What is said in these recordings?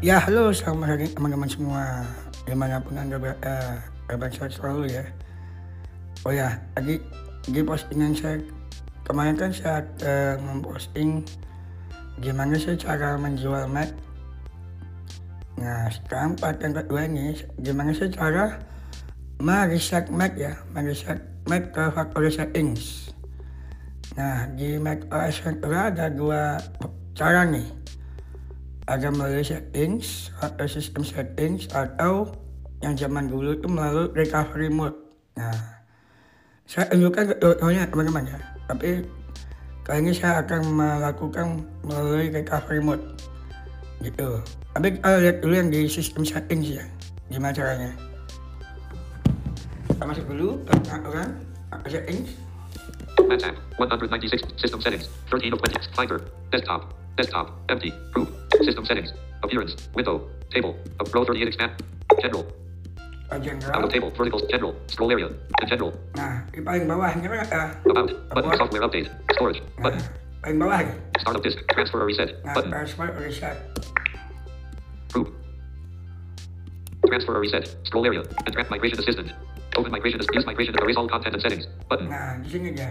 Ya, halo selamat hari teman-teman semua di mana pun anda ber, uh, kabar sehat selalu ya. Oh ya, tadi di postingan saya kemarin kan saya uh, memposting gimana sih cara menjual Mac. Nah, sekarang part yang kedua ini gimana sih cara mereset Mac ya, mereset Mac ke factory settings. Nah, di Mac OS Ventura ada dua cara nih ada melalui settings atau sistem settings atau yang zaman dulu itu melalui recovery mode. Nah, saya tunjukkan contohnya teman-teman ya. Tapi kali ini saya akan melakukan melalui recovery mode. Gitu. Tapi kita lihat dulu yang di sistem settings ya. Gimana caranya. Kita masuk dulu ke pengaturan settings. Mac app, 196 system settings, 13 of 20, Finder, desktop, desktop, empty, group, system settings, appearance, window, table, of row 38 expand, general, out of table, verticals, general, scroll area, and general, Nah, di paling bawah ini kan ada about, button, software update, storage, nah, button, paling bawah nih. startup disk, transfer or reset, Nah, button, transfer reset. group, transfer or reset, scroll area, and track migration assistant, open migration, use migration, erase all content and settings, button, Nah, di sini dia.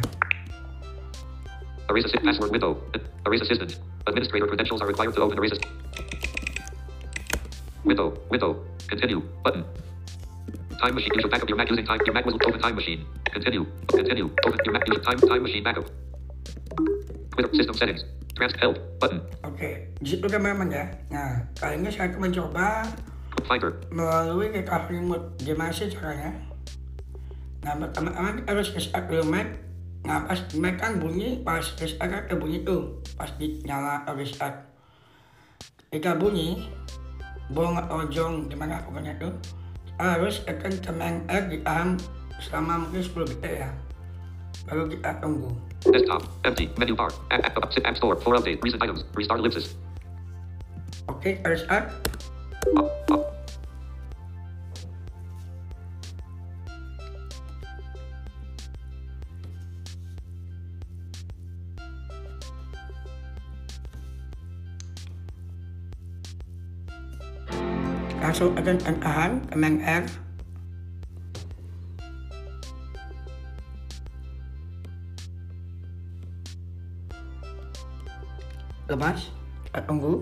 Erase assist, password window, erase assistant, administrator credentials are required to open erase assist. Window, window, continue, button. Time machine, use backup. Your Mac using time, your Mac was open time machine. Continue, continue, open. Your Mac using time, time machine backup. Twitter, system settings, trans help, button, Oke, di situ teman-teman ya. Nah, kali ini saya akan mencoba finder, melalui recovery mode. Gimana sih caranya? Nah, kita harus restart dulu Mac. Nah, pas Mac kan bunyi, pas restart kan bunyi tuh. Pas di nyala restart. Ketika bunyi, bong atau jong, gimana pokoknya tuh. Harus command R ditahan selama mungkin 10 detik ya. Baru kita tunggu. desktop, empty, menu bar, app, app, app, app store, for update, recent items, restart ellipsis, Oke, kita restart. up, masuk RNAhan Kemen R lemas? Ungu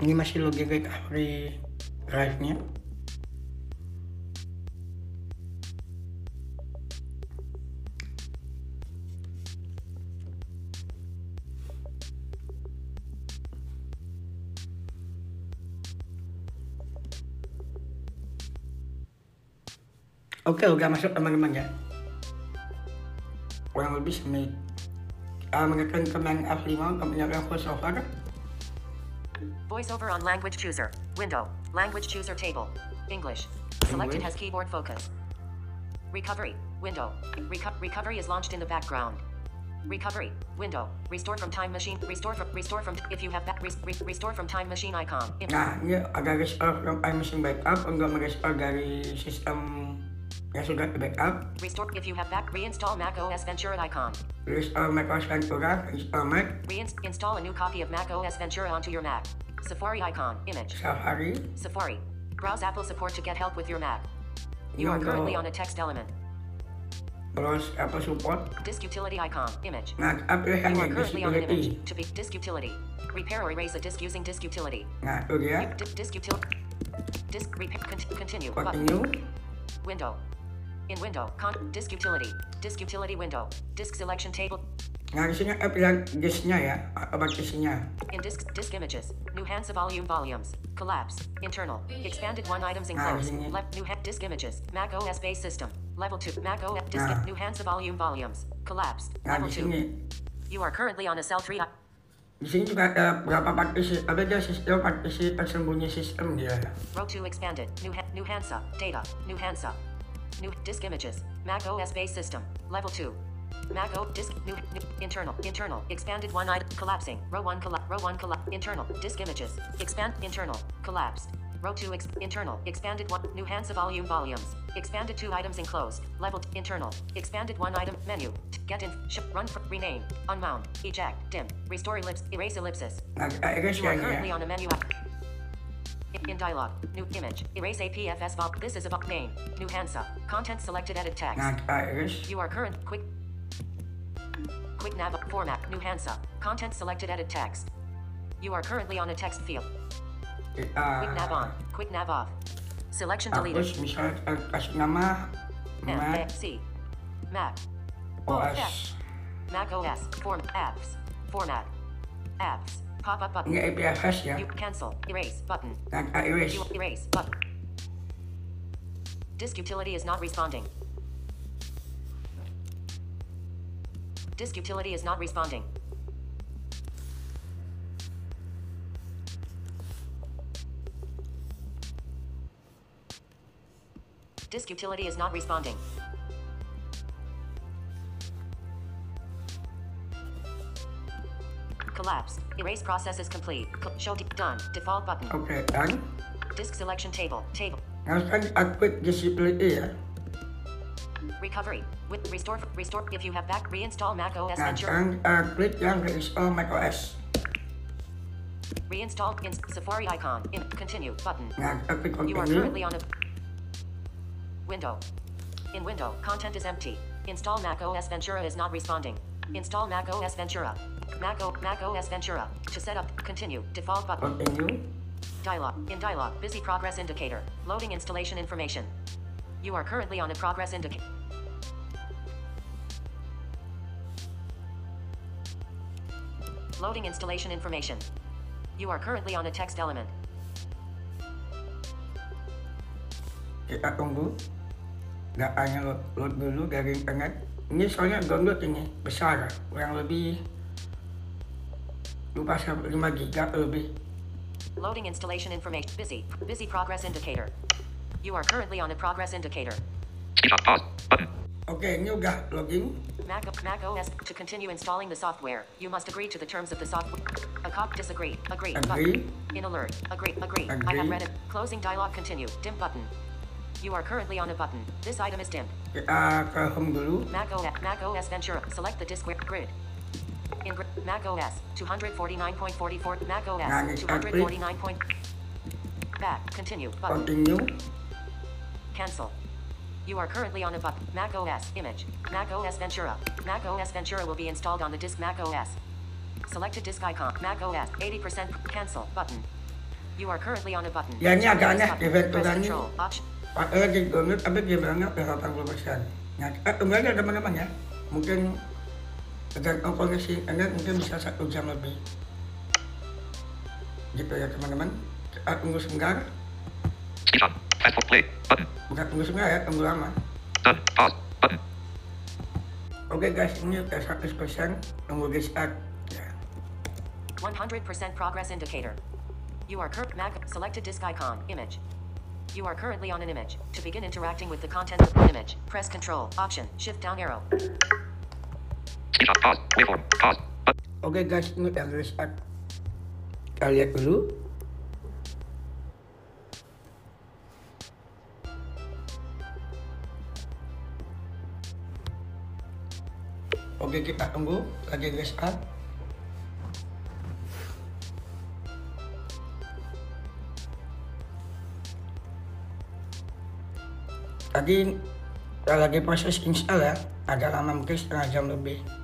ini masih logika ahli recovery drive-nya Oke, udah masuk teman-teman ya. Kurang lebih semenit. Kita menekan command F5 untuk menyalakan voiceover. VoiceOver on language chooser. Window. Language chooser table. English. Selected has keyboard focus. Recovery. Window. Reco- recovery is launched in the background. Recovery. Window. Restore from time machine. Restore from restore from if you have back re- re- restore from time machine icon. Im- Nah, ini agak restore from uh, time machine backup untuk merestore uh, dari sistem yang sudah di backup. Restore if you have back reinstall Mac OS Ventura icon. Restore uh, macOS Ventura, install Mac, Reinstall a new copy of Mac OS Ventura onto your Mac. Safari icon. Image. Safari. Safari. Browse Apple support to get help with your Mac. You are currently untuk on a text element. browse Apple support. Disk utility icon. Image. Pilih yang You are currently on an image. To be disk utility. Repair or erase a disk using disk utility. Nah, okay. Di- disk utility. Disk repair. Cont- continue. Button. Continue. Window. In window. Con- disk utility. Disk utility window. Disk selection table. Nah, di sini disknya ya, atau partisinya. In disk disk images. New Hansa volume volumes. Collapse. Internal. Expanded one items enclosed. ini. Left new ha- disk images. Mac OS base system. Level 2. Mac OS disk Nah. new Hansa volume volumes. Collapsed. Nah, Level di 2. sini. You are currently on a cell 3. Di sini juga ada berapa partisi, ada dia sistem partisi tersembunyi sistem dia. Row 2 expanded. New ha- new Hansa. Data. New Hansa. New disk images. Mac OS base system. Level 2. Mac O disk new, new internal internal expanded one item collapsing row one colla- row one colla- internal disk images expand internal collapsed row two ex- internal expanded one new Hansa volume volumes expanded two items enclosed leveled internal expanded one item menu get in sh- run fr- rename unmount eject dim restore ellipse erase ellipsis Nag-erase you are currently on a menu. In- dialog, new image, erase APFS vol. This is a vol- name, new Hansa. Content selected, edit text. Nag-erase. You are current quick quick nav format, new Hansa. Content selected, edit text. You are currently on a text field. Quick nav on, quick nav off. Selection deleted. Misal uh, kasih nama Mac C Mac OS. Mac OS form apps format apps pop up button. Ini APFS ya. You cancel erase button. Nag-erase. You erase button. Disk utility is not responding. Disk utility is not responding. Disk utility is not responding. Collapsed. Erase process is complete. Co- Show done. Default button. Oke, dan Disk selection table. Table. harus kan upgrade disability ya. Recovery. With restore restore if you have back reinstall Mac OS Ventura. sekarang uh, klik yang reinstall macOS. Reinstall in Safari icon. In continue button. Nah, kita klik You are currently on a window. In window, content is empty. Install Mac OS Ventura is not responding. Install Mac OS Ventura. Mac, o- Mac OS Ventura. To set up, continue. Default button. Continue. Dialog. In dialog, busy progress indicator. Loading installation information. You are currently on a progress indicator. Loading installation information. You are currently on a text element. Kita tunggu. Datanya load, load dulu dari internet. Ini soalnya download ini besar, kurang lebih lupa sampai 5 giga lebih. Loading installation information. Busy. Busy progress indicator. You are currently on a progress indicator. Screenshot pause. Button. Oke, ini udah login. Mac, Mac OS. To continue installing the software, you must agree to the terms of the software. A cop disagree. Agree. Agree. Button. In alert. Agree. Agree. I have Agree. read it. Closing dialog. Continue. Dim button. You are currently on a button. This item is dim. Kita ke home dulu. Mac OS. Mac OS Ventura. Select the disk grid. In grid, Mac OS 249.44. Mac OS Nah, 249. Point, back. Continue. Button. Continue. Cancel. You are currently on a button. Mac OS image. Mac OS Ventura. Mac OS Ventura will be installed on the disk Mac OS. Selected disk icon. Mac OS 80% cancel button. You are currently on a button. Ya, ini agak aneh, button. Ventura ini. Padahal di download tapi dia bilangnya udah 80%. Nah, kita tunggu aja teman-teman ya. Mungkin tergantung koneksi internet mungkin bisa satu jam lebih. Gitu ya teman-teman. Kita tunggu sebentar. Screenshot. Fast forward play. Button. Bukan tunggu sebentar ya, tunggu lama. Done. Pause. Button. Oke guys, ini udah 100% tunggu di start. Ya. 100% progress indicator. You are current Mac selected disk icon image. You are currently on an image. To begin interacting with the content of the image, press Control Option Shift down arrow. Screenshot pause. Waveform. Pause. Button. Oke guys, ini udah di start. Kita lihat dulu. Oke kita tunggu lagi di start. Tadi kita lagi proses install ya, agak lama mungkin setengah jam lebih.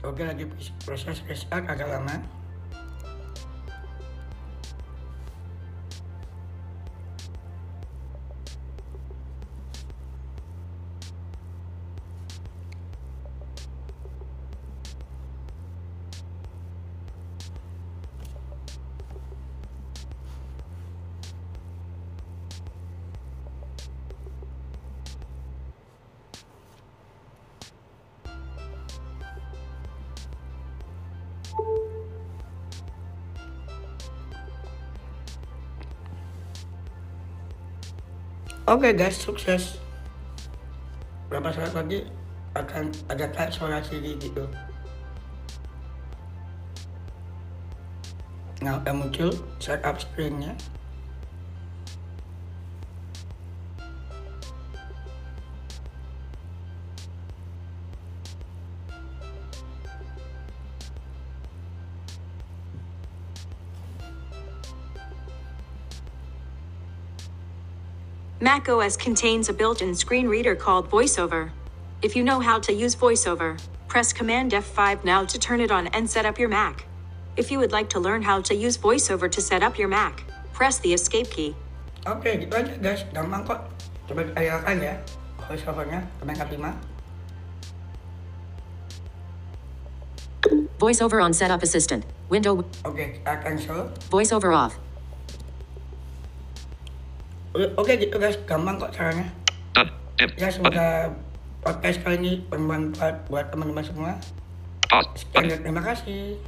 Oke lagi proses restart agak lama. Oke guys, sukses. Berapa saat lagi akan ada kayak suara Siri gitu. Nah, udah muncul setup screen-nya. Mac OS contains a built-in screen reader called VoiceOver. If you know how to use VoiceOver, press Command F5 now to turn it on and set up your Mac. If you would like to learn how to use VoiceOver to set up your Mac, press the Escape key. Oke, gitu aja guys. Gampang kok. Coba kita ya. Voice over-nya, Command F5. VoiceOver on Setup Assistant. Window. Oke, kita cancel. VoiceOver off. Oke gitu guys, gampang kok caranya. Ya semoga podcast kali ini bermanfaat buat teman-teman semua. Sekian terima kasih.